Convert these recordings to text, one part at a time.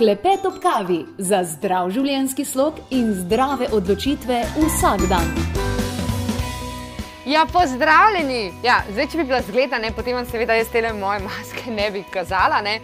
Klepet ob kavi za zdrav življenjski slog in zdrave odločitve vsak dan. Ja, pozdravljeni! Ja, zdaj, če bi bila zgledana, potem vam seveda jaz te moje maske ne bi kazala. Ne?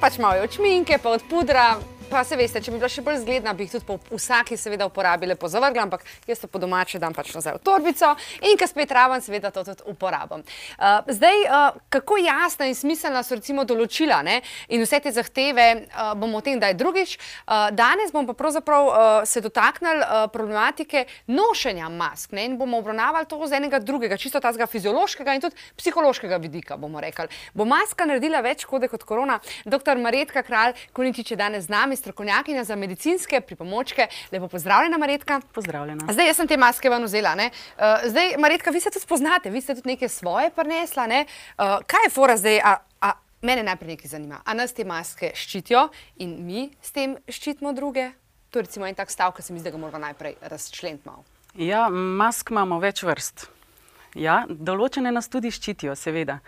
Pač malo očminke, pa od pudra, Pa se veste, če bi bila še bolj zgledna, bi jih tudi po vsaki seveda uporabile po zavrgla, ampak jaz to po domače dam pač nazaj v torbico in ko spet raven, seveda to tudi uporabim. Uh, zdaj, uh, kako jasna in smiselna so recimo določila ne? in vse te zahteve, uh, bomo o tem daj drugič. Uh, danes bom pa pravzaprav uh, se dotaknili uh, problematike nošenja mask ne? in bomo obravnavali to z enega drugega, čisto tazga fiziološkega in tudi psihološkega vidika, bomo rekli. Bo maska naredila več škode kot korona? Dr. Maretka Kralj Kuničič je danes z nami, strokovnjakinja za medicinske pripomočke. Lepo pozdravljena, Maretka. Pozdravljena. Zdaj, jaz sem te maske ven vzela. Ne? Uh, zdaj, Maretka, vi se tudi spoznate, vi ste tudi neke svoje prinesla. Ne? Uh, kaj je fora zdaj? A, a, mene najprej nekaj zanima. A nas te maske ščitijo in mi s tem ščitimo druge? To je recimo en tak stav, ki se mi zdi, da ga moramo najprej razčleniti malo. Ja, mask imamo več vrst. Ja, določene nas tudi ščitijo, seveda.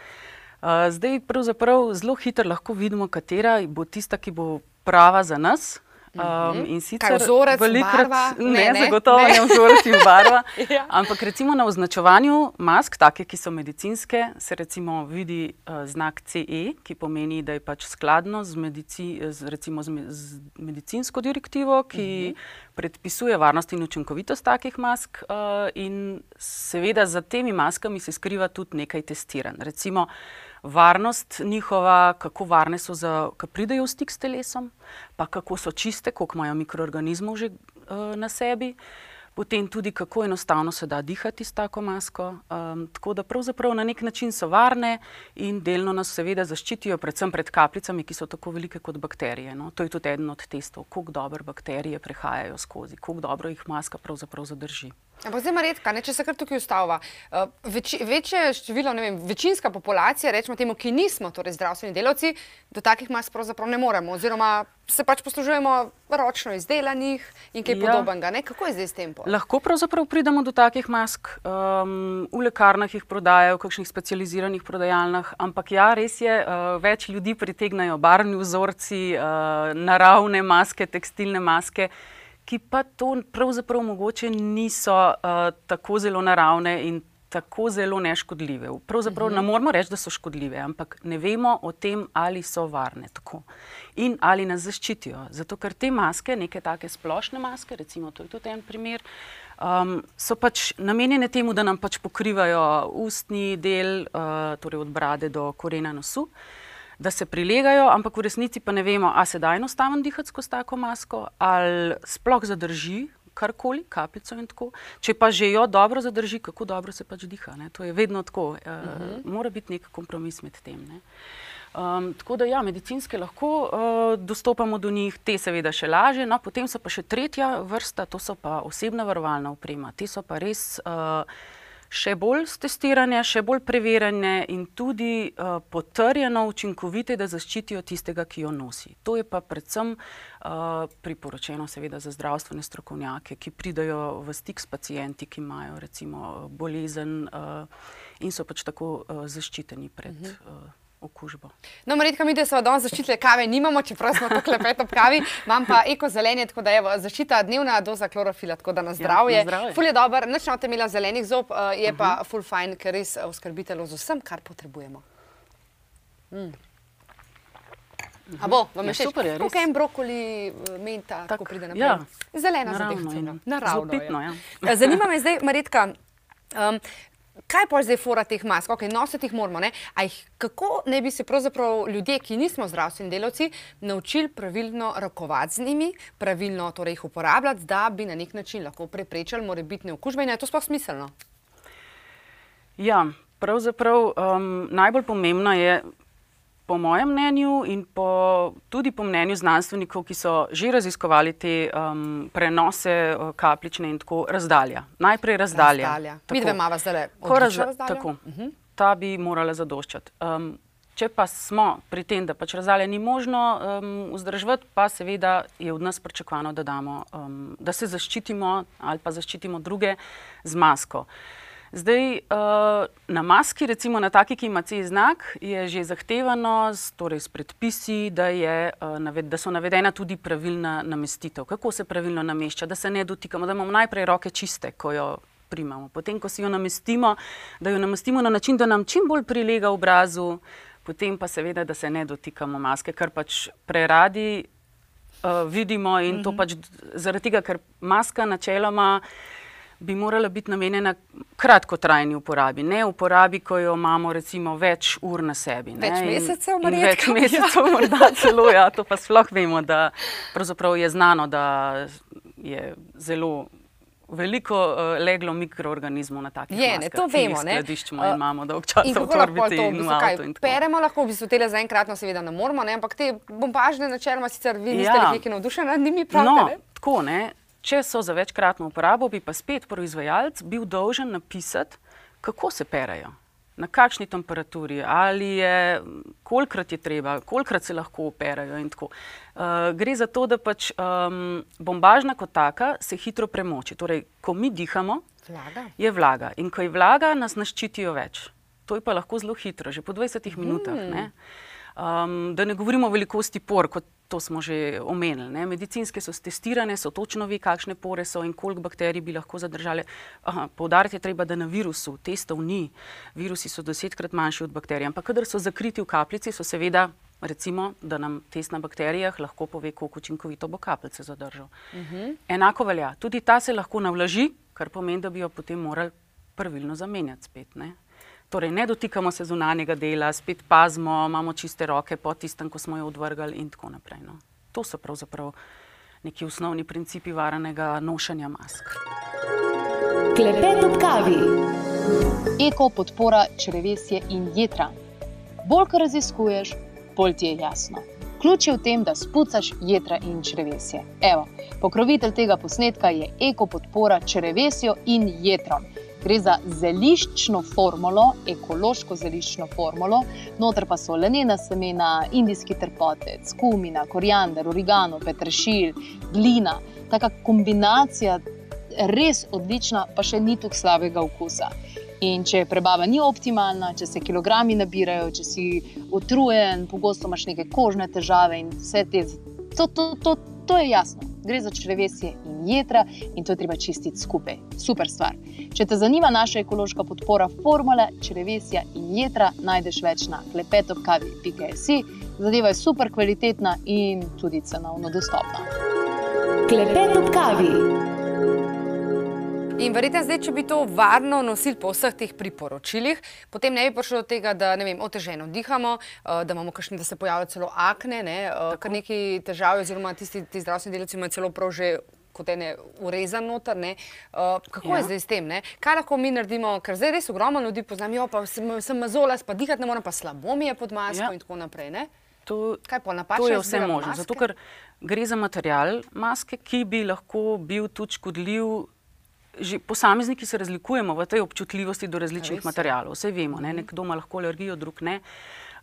Uh, zdaj, pravzaprav, zelo hitro lahko vidimo, katera bo tista, ki bo prava za nas. Um, in sicer vzorec, velikrat, barva, ne, ne, ne, zagotovo ne, ne vzorec in barva. ja. Ampak recimo na označevanju mask, take, ki so medicinske, se recimo vidi uh, znak CE, ki pomeni, da je pač skladno z, medici, z, recimo z, me, z medicinsko direktivo, ki uh -huh. predpisuje varnost in učinkovitost takih mask. Uh, in seveda za temi maskami se skriva tudi nekaj testiranj. Recimo, varnost njihova, kako varne so, ko pridejo v stik s telesom, pa kako so čiste, koliko imajo mikroorganizmov že uh, na sebi. Potem tudi, kako enostavno se da dihati s tako masko. Um, tako da pravzaprav na nek način so varne in delno nas seveda zaščitijo, predvsem pred kapljicami, ki so tako velike kot bakterije. No? To je tudi eden od testov, kako dobro bakterije prehajajo skozi, kako dobro jih maska pravzaprav zadrži. Ampak zdaj ima redka, ne, če se kar tukaj ustavlja. Uh, več, večje število, ne vem, večinska populacija, rečemo temu, ki nismo torej zdravstveni delavci, do takih mask pravzaprav ne moremo. Oziroma se pač poslužujemo ročno izdelanih in kaj ja. podobnega. Ne? Kako je zdaj s tem? Lahko pravzaprav pridemo do takih mask. Um, v lekarnah jih prodajajo, v kakšnih specializiranih prodajalnah. Ampak ja, res je, uh, več ljudi pritegnajo barvni vzorci, uh, naravne maske, tekstilne maske ki pa to pravzaprav mogoče niso uh, tako zelo naravne in tako zelo neškodljive. Pravzaprav -huh. ne moramo reči, da so škodljive, ampak ne vemo o tem, ali so varne tako in ali nas zaščitijo. Zato, ker te maske, neke take splošne maske, recimo to je tudi en primer, um, so pač namenjene temu, da nam pač pokrivajo ustni del, uh, torej od brade do korena nosu. Uh, da se prilegajo, ampak v resnici pa ne vemo, ali se da enostavno dihati skozi tako masko, ali sploh zadrži karkoli, kapljico in tako. Če pa že jo dobro zadrži, kako dobro se pač diha. Ne? To je vedno tako. Uh -huh. e, mora biti nek kompromis med tem. Ne? Um, tako da, ja, medicinske lahko uh, dostopamo do njih, te seveda še lažje. No, potem so pa še tretja vrsta, to so pa osebna varovalna oprema. Te so pa res. Uh, še bolj testirane, še bolj preverjene in tudi uh, potrjeno učinkovite, da zaščitijo tistega, ki jo nosi. To je pa predvsem uh, priporočeno seveda za zdravstvene strokovnjake, ki pridajo v stik s pacijenti, ki imajo recimo bolezen uh, in so pač tako uh, zaščiteni pred. Uh -huh. uh, okužbo. No, Maritka, mi, smo danes zaščitili kave, nimamo, čeprav smo tukaj lepet ob kavi, imam pa eko zelenje, tako da je zaščita dnevna doza klorofila, tako da na zdravje. Ja, na zdravje. Ful je dober, nič ne imela zelenih zob, uh, je uh -huh. pa mhm. ful fajn, ker res uh, oskrbitelj z vsem, kar potrebujemo. Mm. A bo, vam je ja, super, res. Tukaj je brokoli, uh, menta, tako pride naprej. Ja. Zelena zadeva. Naravno. Pitno, ja. Zanima me zdaj, Maritka, um, Kaj pa zdaj fora teh mask? Okay, nositi jih moramo. Jih, kako ne bi se pravzaprav ljudje, ki nismo zdravstveni delavci, naučili pravilno rokovati z njimi, pravilno torej jih uporabljati, da bi na nek način lahko preprečili morebitne okužbe in je to sploh smiselno? Ja, pravzaprav um, najbolj pomembno je po mojem mnenju in po, tudi po mnenju znanstvenikov, ki so že raziskovali te um, prenose uh, kapljične in tako razdalja. Najprej razdalja. razdalja. Mi dve imamo zdaj razdaljo. Tako. Uh -huh. Ta bi morala zadoščati. Um, če pa smo pri tem, da pač razdalje ni možno um, vzdrževati, pa seveda je od nas pričakovano, da, damo, um, da se zaščitimo ali pa zaščitimo druge z masko. Zdaj, uh, na maski, recimo na taki, ki ima C znak, je že zahtevano, torej s predpisi, da, je, uh, naved, da so navedena tudi pravilna namestitev. Kako se pravilno namešča, da se ne dotikamo, da imamo najprej roke čiste, ko jo primamo. Potem, ko si jo namestimo, da jo namestimo na način, da nam čim bolj prilega obrazu, potem pa seveda, da se ne dotikamo maske, kar pač preradi uh, vidimo in to mhm. pač zaradi tega, ker maska načeloma bi morala biti namenjena kratkotrajni uporabi, ne uporabi, ko jo imamo recimo več ur na sebi. Ne? Več mesecev, in, in več mesecev, morda celo, ja, to pa sploh vemo, da pravzaprav je znano, da je zelo veliko uh, leglo mikroorganizmov na takih je, ne, to vemo. Ne, skladiščimo in imamo dolg čas v orbiti in v avtu. Peremo lahko, v bistvu tele zaenkratno seveda ne moramo, ne, ampak te bombažne načeloma sicer vi niste ja. nekaj navdušeni nad njimi, pravite, no, ne? Tako, ne. Če so za večkratno uporabo, bi pa spet proizvajalec bil dolžen napisati, kako se perejo na kakšni temperaturi, ali je, kolikrat je treba, kolikrat se lahko operajo. Uh, gre za to, da pač um, bombažna kot taka se hitro premoči. Torej, ko mi dihamo, vlaga. je vlaga. In ko je vlaga, nas naščitijo več. To je pa lahko zelo hitro, že po 20 minutah. Mm. Um, da ne govorimo o velikosti por, kot to smo že omenili. Ne. Medicinske so testirane, so točno ve, kakšne pore so in koliko bakterij bi lahko zadržali. Poudariti je treba, da na virusu testov ni. Virusi so desetkrat manjši od bakterij, ampak kadar so zakriti v kapljici, so seveda. Recimo, da nam test na bakterijah lahko pove, koliko učinkovito bo kapljice zadržal. Uh mhm. -huh. Enako velja, tudi ta se lahko navlaži, kar pomeni, da bi jo potem morali pravilno zamenjati spet. Ne? Torej, ne dotikamo se zunanjega dela, spet pazimo, imamo čiste roke po tistem, ko smo jo odvrgali in tako naprej. No. To so pravzaprav neki osnovni principi varanega nošenja mask. Klepet ob kavi. Eko podpora črevesje in jedra. Bolj, ko raziskuješ, bolj ti je jasno. Ključ je v tem, da spucaš jedra in črevesje. Evo, pokrovitelj tega posnetka je eko podpora črevesju in jedrom. Gre za zeliščno formulo, ekološko zeliščno formulo, noter pa so lenena semena, indijski trpotec, kumina, koriander, origano, petršilj, glina. Taka kombinacija je res odlična, pa še ni tako slabega okusa. In če prebava ni optimalna, če se kilogrami nabirajo, če si utrujen, pogosto imaš neke kožne težave in vse te, to, to, to, to je jasno gre za črevesje in jedra in to treba čistiti skupaj. Super stvar. Če te zanima naša ekološka podpora formule črevesja in jedra, najdeš več na klepetopkavi.si. Zadeva je super kvalitetna in tudi cenovno dostopna. Klepet ob kavi. In verjete, zdaj, če bi to varno nosili po vseh teh priporočilih, potem ne bi prišlo do tega, da ne vem, oteženo dihamo, eh, da imamo kakšne, da se pojavljajo celo akne, ne, eh, kar neki težave, oziroma tisti ti zdravstveni delavci imajo celo prav že kot ene urezan noter. Ne. Uh, kako ja. je zdaj s tem? Ne? Kaj lahko mi naredimo, ker zdaj res ogromno ljudi poznam, jo pa sem, sem mazola, pa dihati ne morem, pa slabo mi je pod masko ja. in tako naprej. To, to je vse možno, zato ker gre za material maske, ki bi lahko bil tudi škodljiv že posamezniki se razlikujemo v tej občutljivosti do različnih Res. materialov. Vse vemo, ne? Mhm. nekdo ima lahko alergijo, drug ne.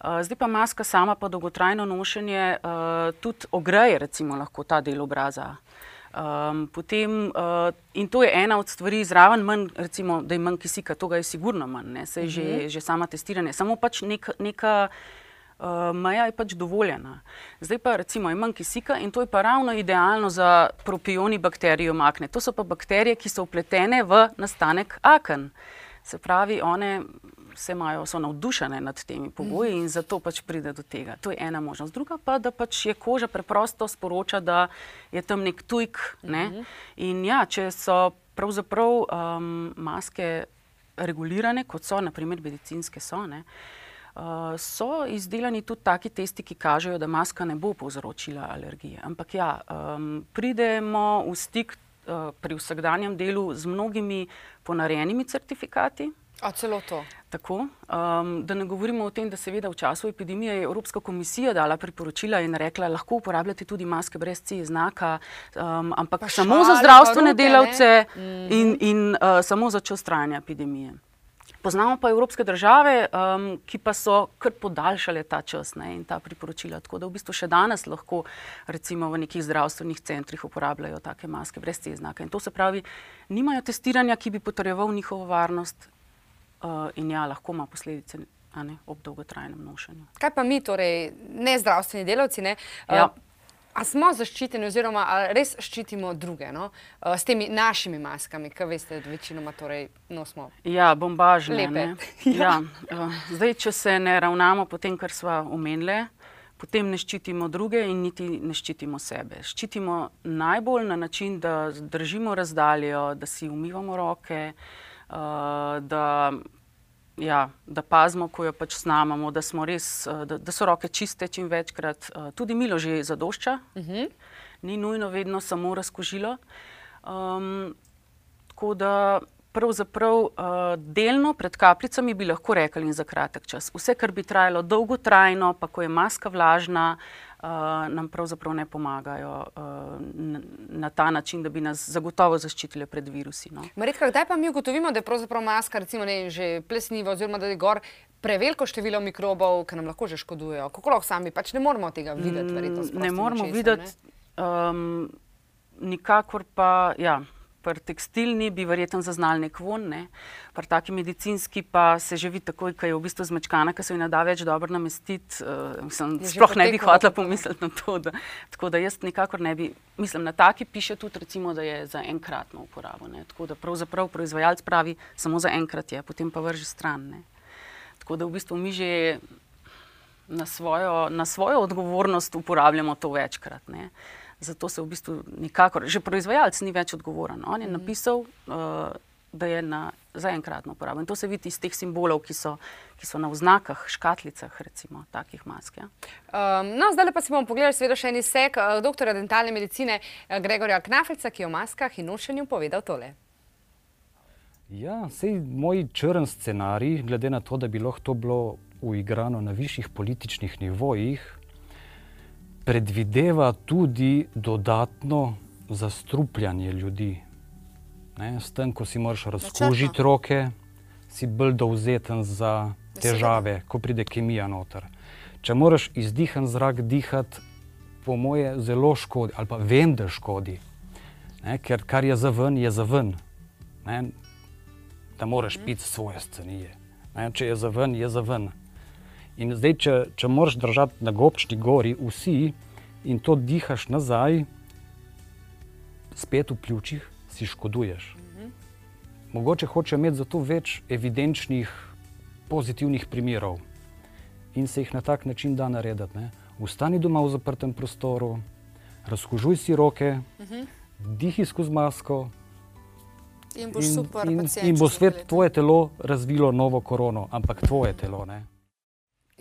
Uh, zdaj pa maska sama, pa dolgotrajno nošenje, uh, tudi ogreje, recimo, lahko ta del obraza. Um, potem, uh, in to je ena od stvari, zraven manj, recimo, da je manj kisika, to je sigurno manj, se je že, mhm. že sama testiranje. Samo pač nek, neka uh, meja je pač dovoljena. Zdaj pa recimo imam kisika in to je pa ravno idealno za propioni bakterij omakne. To so pa bakterije, ki so upletene v nastanek aken. Se pravi, one se imajo, so navdušene nad temi pogoji in zato pač pride do tega. To je ena možnost. Druga pa, da pač je koža preprosto sporoča, da je tam nek tujk. Ne? Mhm. In ja, če so pravzaprav um, maske regulirane, kot so, naprimer medicinske so, ne? Uh, so izdelani tudi taki testi, ki kažejo, da maska ne bo povzročila alergije. Ampak ja, um, pridemo v stik uh, pri vsakdanjem delu z mnogimi ponarejenimi certifikati. A celo to. Tako, um, da ne govorimo o tem, da seveda v času epidemije je Evropska komisija dala priporočila in rekla, da lahko uporabljate tudi maske brez C znaka, um, ampak šale, samo za zdravstvene ruke, delavce mm. in, in uh, samo za čas trajanja epidemije. Poznamo pa evropske države, um, ki pa so kar podaljšale ta čas ne, in ta priporočila. Tako da v bistvu še danes lahko recimo v nekih zdravstvenih centrih uporabljajo take maske brez te znake. In to se pravi, nimajo testiranja, ki bi potrjeval njihovo varnost. Uh, in ja, lahko ima posledice ne, ob dolgotrajnem nošenju. Kaj pa mi, torej ne zdravstveni delavci? Ne, ja. uh, A smo zaščiteni, oziroma res ščitimo druge no? uh, s temi našimi maskami, ki veste, da večinoma torej nosimo? Ja, bombažne. ja. ja. Uh, zdaj, če se ne ravnamo po tem, kar smo omenili, potem ne ščitimo druge in niti ne ščitimo sebe. Ščitimo najbolj na način, da držimo razdaljo, da si umivamo roke, uh, da ja, da pazimo, ko jo pač snamamo, da, res, eh, da, da so roke čiste čim večkrat. Eh, tudi milo že zadošča, uh mhm. -huh. ni nujno vedno samo razkožilo. Um, tako da pravzaprav uh, delno pred kapljicami bi lahko rekli in za kratek čas. Vse, kar bi trajalo dolgotrajno, pa ko je maska vlažna, uh, nam pravzaprav ne pomagajo uh, na ta način, da bi nas zagotovo zaščitili pred virusi. No. Maretka, kdaj pa mi ugotovimo, da je pravzaprav maska recimo, ne, že plesniva, oziroma da je gor preveliko število mikrobov, ki nam lahko že škodujejo? Kako lahko sami pač ne moramo tega videti? Verjetno, ne moramo videti, um, nikakor pa. Ja pri tekstilni bi verjetno zaznali nek von, ne? pri taki medicinski pa se že vidi takoj, ko je v bistvu zmečkana, ker se ji ne da več dobro namestiti. Uh, sploh ne bi hotela pomisliti na to. Da, tako da jaz nikakor ne bi, mislim, na taki piše tudi, recimo, da je za enkratno uporabo. Ne? Tako da pravzaprav proizvajalec pravi, samo za enkrat je, potem pa vrže stran. Ne? Tako da v bistvu mi že na svojo, na svojo odgovornost uporabljamo to večkrat. Ne? Zato se v bistvu nikakor, že proizvajalec ni več odgovoren. On je mm. napisal, uh, da je na, za enkratno uporabo. In to se vidi iz teh simbolov, ki so, ki so na oznakah, škatlicah, recimo, takih mask. Ja. Um, no, zdaj pa si bomo pogledali, seveda, še en izsek uh, dr. dentalne medicine uh, Gregorja Knafrica, ki je o maskah in nošenju povedal tole. Ja, sej moj črn scenarij, glede na to, da bi lahko to bilo uigrano na višjih političnih nivojih, predvideva tudi dodatno zastrupljanje ljudi. Ne, s tem, ko si moraš razkužiti roke, si bolj dovzeten za težave, ko pride kemija noter. Če moraš izdihan zrak dihati, po moje zelo škodi, ali pa vem, da škodi. Ne, ker kar je za ven, je za ven. Ne, da moraš mhm. piti svoje scenije. Ne, če je za ven, je za ven. In zdaj, če, če moraš držati na gobčni gori, vsi in to dihaš nazaj, spet v pljučih, si škoduješ. Mhm. Mogoče hoče imeti zato več evidenčnih, pozitivnih primerov in se jih na tak način da narediti. Ne? Vstani doma v zaprtem prostoru, razkužuj si roke, mhm. dihi skozi masko. In bo, super, in, in bo svet, tvoje telo razvilo novo korono, ampak tvoje telo. Ne?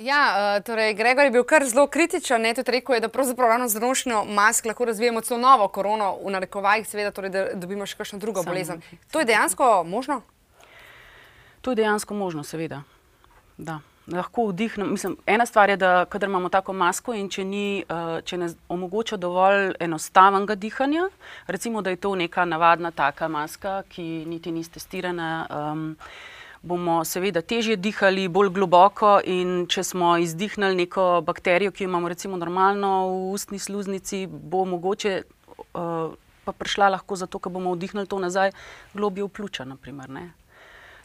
Ja, uh, torej, Gregor je bil kar zelo kritičen, ne tudi rekel, je, da pravzaprav ravno z nošnjo mask lahko razvijemo celo novo korono, v narekovajih, seveda, torej, da dobimo še kakšno drugo Samo bolezen. To je dejansko možno? To je dejansko možno, seveda. Da. Lahko vdihnem. Mislim, ena stvar je, da kadar imamo tako masko in če, ni, uh, če ne omogoča dovolj enostavnega dihanja, recimo, da je to neka navadna taka maska, ki niti ni testirana. Um, bomo seveda težje dihali, bolj globoko. Če smo izdihnili neko bakterijo, ki jo imamo recimo normalno v ustni sluznici, bo mogoče uh, pa prišla lahko zato, ker bomo vdihnili to nazaj globje v pljuča. Naprimer,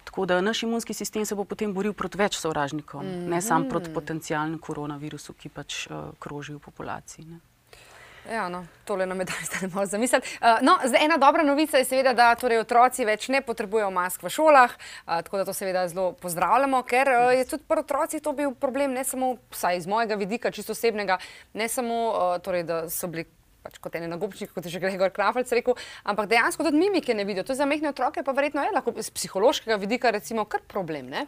Tako da naš imunski sistem se bo potem boril proti več sovražnikom, mm -hmm. ne samo proti potencijalnemu koronavirusu, ki pač uh, kroži v populaciji. Ne. Ja, no, tole nam je dali zdaj malo zamisliti. Uh, no, zdaj, ena dobra novica je seveda, da torej, otroci več ne potrebujejo mask v šolah, uh, tako da to seveda zelo pozdravljamo, ker uh, je tudi pri otrocih to bil problem, ne samo iz mojega vidika, čisto osebnega, ne samo, uh, torej, da so bili pač kot ene nagobčnike, kot je že Gregor Krafelc rekel, ampak dejansko tudi mimike ne vidijo. To za mehne otroke pa verjetno je lahko iz psihološkega vidika recimo kar problem, ne?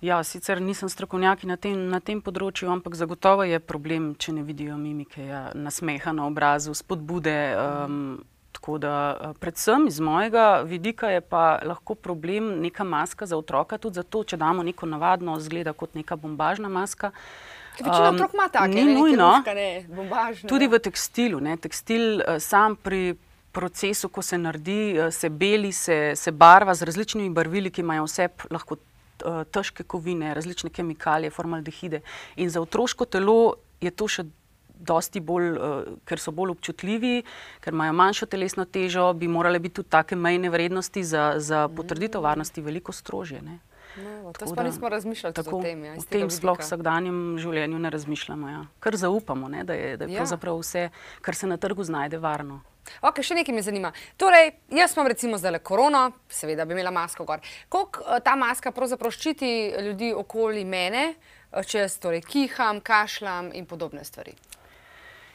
Ja, sicer nisem strokovnjak na tem, na tem področju, ampak zagotovo je problem, če ne vidijo mimike, ja, nasmeha na obrazu, spodbude. Um, tako da, eh, predvsem iz mojega vidika je pa lahko problem neka maska za otroka, tudi zato, če damo neko navadno, zgleda kot neka bombažna maska. Večina um, otrok ima take, ni nujno. Bombažne, tudi v tekstilu. Ne, tekstil uh, sam pri procesu, ko se naredi, uh, se beli, se, se barva z različnimi barvili, ki imajo vse lahko težke kovine, različne kemikalije, formaldehide. In za otroško telo je to še dosti bolj, uh, ker so bolj občutljivi, ker imajo manjšo telesno težo, bi morale biti tudi take mejne vrednosti za, za potrditev varnosti veliko strožje. Ne? No, to pa nismo razmišljali tako, o tem. Ja, v tem sploh vsakdanjem življenju ne razmišljamo. Ja. Kar zaupamo, ne, da je, da je ja. vse, kar se na trgu znajde, varno. Ok, še nekaj me zanima. Torej, jaz imam recimo zdaj korono, seveda bi imela masko gor. Kako uh, ta maska pravzaprav ščiti ljudi okoli mene, uh, če jaz torej kiham, kašljam in podobne stvari?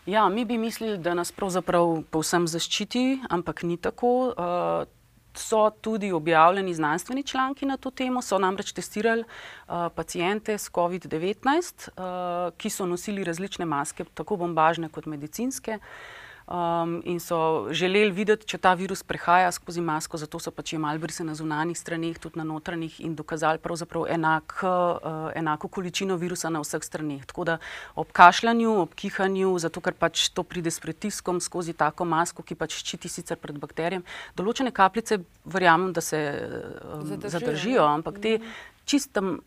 Ja, mi bi mislili, da nas pravzaprav povsem zaščiti, ampak ni tako. Uh, So tudi objavljeni znanstveni članki na to temo, so namreč testirali uh, pacijente s COVID-19, uh, ki so nosili različne maske, tako bombažne kot medicinske. Uh, um, in so želeli videti, če ta virus prehaja skozi masko, zato so pač imeli brise na zunanjih straneh, tudi na notranjih in dokazali pravzaprav enak, uh, enako količino virusa na vseh straneh. Tako da ob kašljanju, ob kihanju, zato ker pač to pride s pritiskom skozi tako masko, ki pač ščiti sicer pred bakterijem, določene kapljice verjamem, da se um, zadržijo, zadržijo, ampak te mhm. čistem.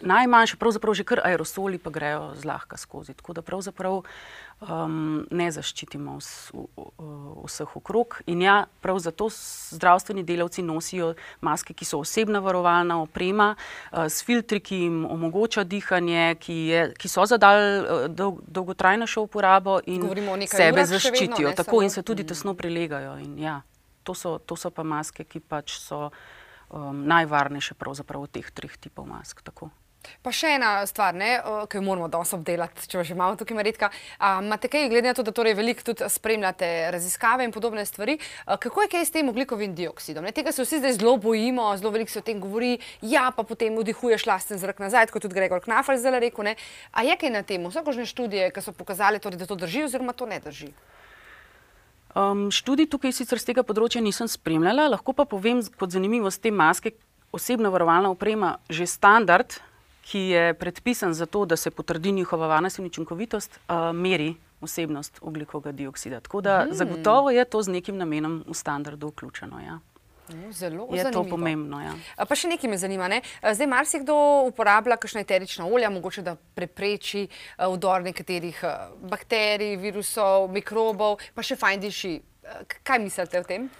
Najmanjše, pravzaprav že kar aerosoli, pa grejo zlahka skozi. Tako da pravzaprav um, ne zaščitimo vs, vseh okrog. In ja, prav zato zdravstveni delavci nosijo maske, ki so osebna varovalna oprema, uh, s filtri, ki jim omogoča dihanje, ki, je, ki so zadal uh, dolg, dolgotrajnejšo uporabo in sebe zaščitijo. Vedno, tako in se tudi mm. tesno prilegajo. In, ja, to, so, to so pa maske, ki pač so. Um, najvarnejše pravzaprav od teh treh tipov mask. Tako. Pa še ena stvar, ne, ki jo moramo danes obdelati, če že imamo tukaj Maritka. Imate kaj, glede na to, da torej veliko tudi spremljate raziskave in podobne stvari, kako je kaj s tem oglikovim dioksidom? Ne? Tega se vsi zdaj zelo bojimo, zelo veliko se o tem govori, ja, pa potem vdihuješ lasten zrak nazaj, kot tudi Gregor Knafel zdaj rekel. Ne? A je kaj na tem? Vsakožne študije, ki so pokazali, torej, da to drži oziroma to ne drži? Um, študij tukaj sicer z tega področja nisem spremljala, lahko pa povem kot zanimivost te maske, osebna varovalna oprema, že standard, ki je predpisan za to, da se potrdi njihova varnost in učinkovitost, uh, meri vsebnost oglikovega dioksida. Tako da hmm. zagotovo je to z nekim namenom v standardu vključeno. Ja. Zelo je zanimivo. to pomembno. Ja. Pa še nekaj me zanima. Ne? Zdaj, marsikdo uporablja kakšna eterična olja, mogoče da prepreči vdor nekaterih bakterij, virusov, mikrobov, pa še fajn diši. Kaj mislite o tem?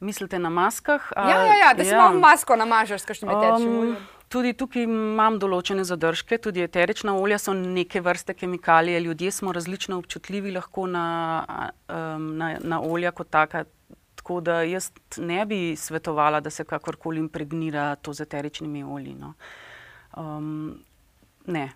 Mislite na maskah? Ja, ja, ja da si ja. malo masko namažeš s kakšnim eteričnim um, oljem. Tudi tukaj imam določene zadržke, tudi eterična olja so neke vrste kemikalije. Ljudje smo različno občutljivi lahko na, na, na olja kot taka. Tako da jaz ne bi svetovala, da se kakorkoli impregnira to z eteričnimi olji. No. Um, ne.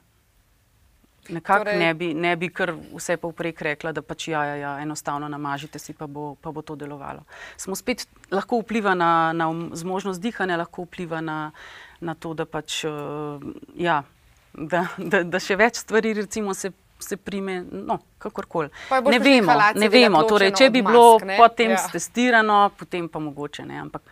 Nekako torej... ne, bi, ne bi kar vse povprek rekla, da pač ja, ja, ja, enostavno namažite si, pa bo, pa bo to delovalo. Smo spet lahko vpliva na, na zmožnost dihanja, lahko vpliva na na to, da, pač, uh, ja, da, da, da še več stvari recimo, se, se prime. No, ne vemo. Ne vemo. Torej, če bi mask, bilo ne? potem ja. testirano, potem pa mogoče ne. Ampak,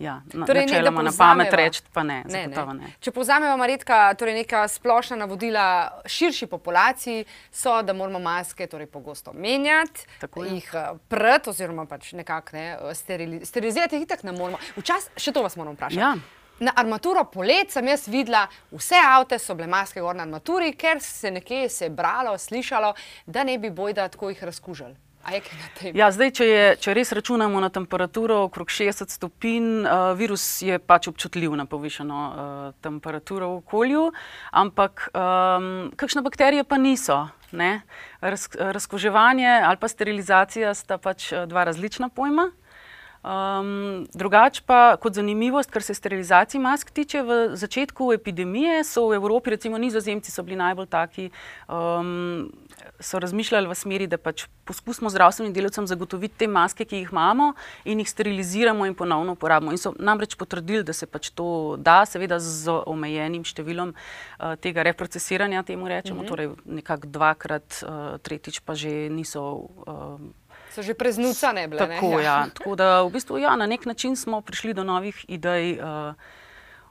Ja, na, torej, načeloma na pamet reči, pa ne, ne, ne. ne. Če povzamemo, Maritka, torej neka splošna navodila širši populaciji so, da moramo maske torej pogosto menjati, jih eh, prati oziroma pač nekako ne, sterili, sterilizirati, jih tako ne moramo. Včasih še to vas moram vprašati. Ja. Na armaturo polet sem jaz videla, vse avte so bile maske gor na armaturi, ker se nekje se je bralo, slišalo, da ne bi bojda tako jih razkužili. Ja, zdaj, če, je, če res računamo na temperaturo okrog 60 stopinj, uh, virus je pač občutljiv na povišeno uh, temperaturo v okolju, ampak um, kakšne bakterije pa niso. Raz, razkoževanje ali pa sterilizacija sta pač dva različna pojma. Um, drugač pa kot zanimivost, kar se sterilizacij mask tiče, v začetku epidemije so v Evropi, recimo nizozemci, bili najbolj taki, um, so razmišljali v smeri, da pač poskusimo zdravstvenim delavcem zagotoviti te maske, ki jih imamo, in jih steriliziramo in ponovno uporabimo. In so namreč potrdili, da se pač to da, seveda z omejenim številom uh, tega reprocesiranja, temu rečemo, mm -hmm. torej nekako dvakrat, uh, tretjič pa že niso. Uh, So že preznucane bile. Tako, ja. Tako da v bistvu ja, na nek način smo prišli do novih idej. Uh,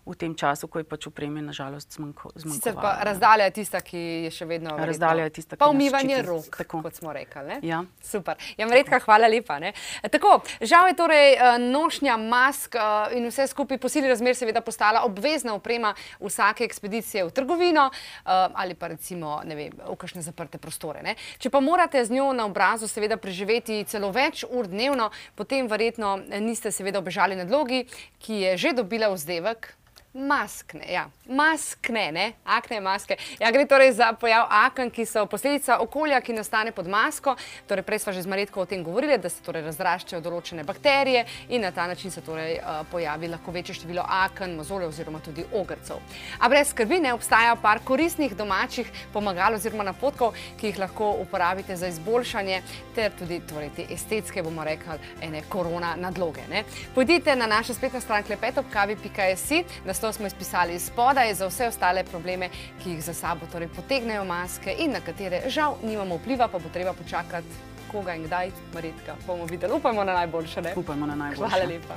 v tem času, ko je pač upremljen, nažalost, zmanjkalo. Sicer pa razdalja je tista, ki je še vedno vrsta. Razdalja je tista, ki je pa umivanje rok, tako. kot smo rekli. Ja. Super. Ja, Mredka, hvala lepa. Ne? Tako, žal je torej eh, nošnja mask eh, in vse skupaj po sili razmer seveda postala obvezna oprema vsake ekspedicije v trgovino eh, ali pa recimo vem, v kakšne zaprte prostore. Ne? Če pa morate z njo na obrazu seveda preživeti celo več ur dnevno, potem verjetno niste seveda obežali nadlogi, ki je že dobila vzdevek maskne. Ja, maskne, ne? akne, maske. Ja, gre torej za pojav aken, ki so posledica okolja, ki nastane pod masko. Torej, prej smo že z Maretko o tem govorili, da se torej razraščajo določene bakterije in na ta način se torej uh, pojavi lahko večje število aken, mozole oziroma tudi ogrcev. A brez skrbi ne obstaja par koristnih domačih pomagal oziroma napotkov, ki jih lahko uporabite za izboljšanje ter tudi torej, te estetske, bomo rekli, ene korona nadloge. Ne? Pojdite na našo spletno stran klepetopkavi.si, naslov smo izpisali spodaj za vse ostale probleme, ki jih za sabo torej potegnejo maske in na katere žal nimamo vpliva, pa bo treba počakati koga in kdaj, Maritka, bomo videli. Upajmo na najboljše, ne? Upajmo na najboljše. Hvala lepa.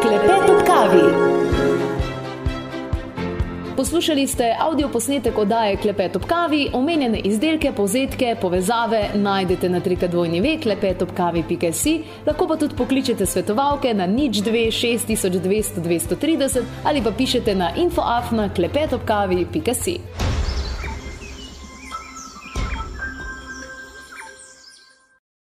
Klepet ob kavi. Poslušali ste avdio posnetek oddaje Klepet ob kavi, omenjene izdelke, povzetke, povezave najdete na trikadvojni ve klepetobkavi.si, lahko pa tudi pokličete svetovalke na nič 2 6200 230 ali pa pišete na infoafna klepetobkavi.si.